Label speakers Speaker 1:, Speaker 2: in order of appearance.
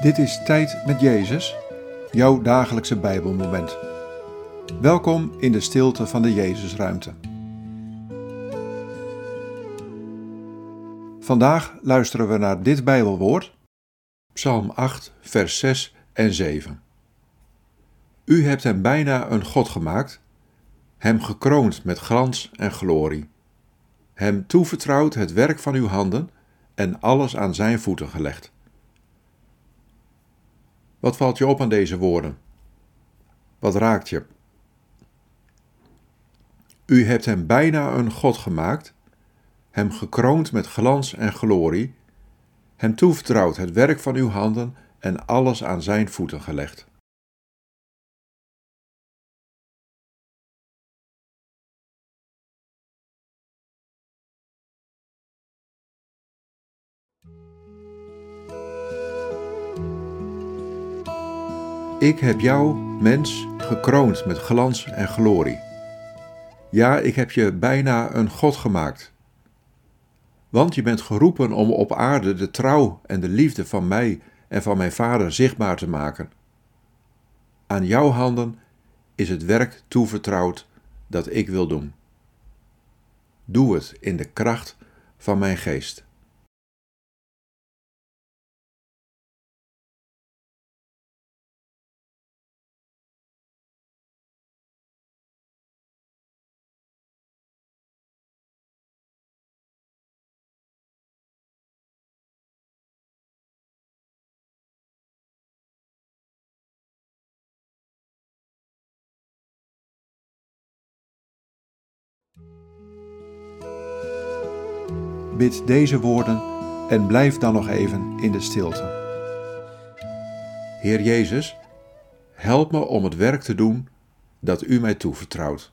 Speaker 1: Dit is Tijd met Jezus, jouw dagelijkse Bijbelmoment. Welkom in de stilte van de Jezusruimte. Vandaag luisteren we naar dit Bijbelwoord, Psalm 8, vers 6 en 7. U hebt hem bijna een God gemaakt, hem gekroond met glans en glorie, hem toevertrouwd het werk van uw handen en alles aan zijn voeten gelegd. Wat valt je op aan deze woorden? Wat raakt je? U hebt hem bijna een God gemaakt, hem gekroond met glans en glorie, hem toevertrouwd het werk van uw handen en alles aan zijn voeten gelegd. Ik heb jou, mens, gekroond met glans en glorie. Ja, ik heb je bijna een God gemaakt. Want je bent geroepen om op aarde de trouw en de liefde van mij en van mijn Vader zichtbaar te maken. Aan jouw handen is het werk toevertrouwd dat ik wil doen. Doe het in de kracht van mijn geest. Bid deze woorden en blijf dan nog even in de stilte. Heer Jezus, help me om het werk te doen dat U mij toevertrouwt.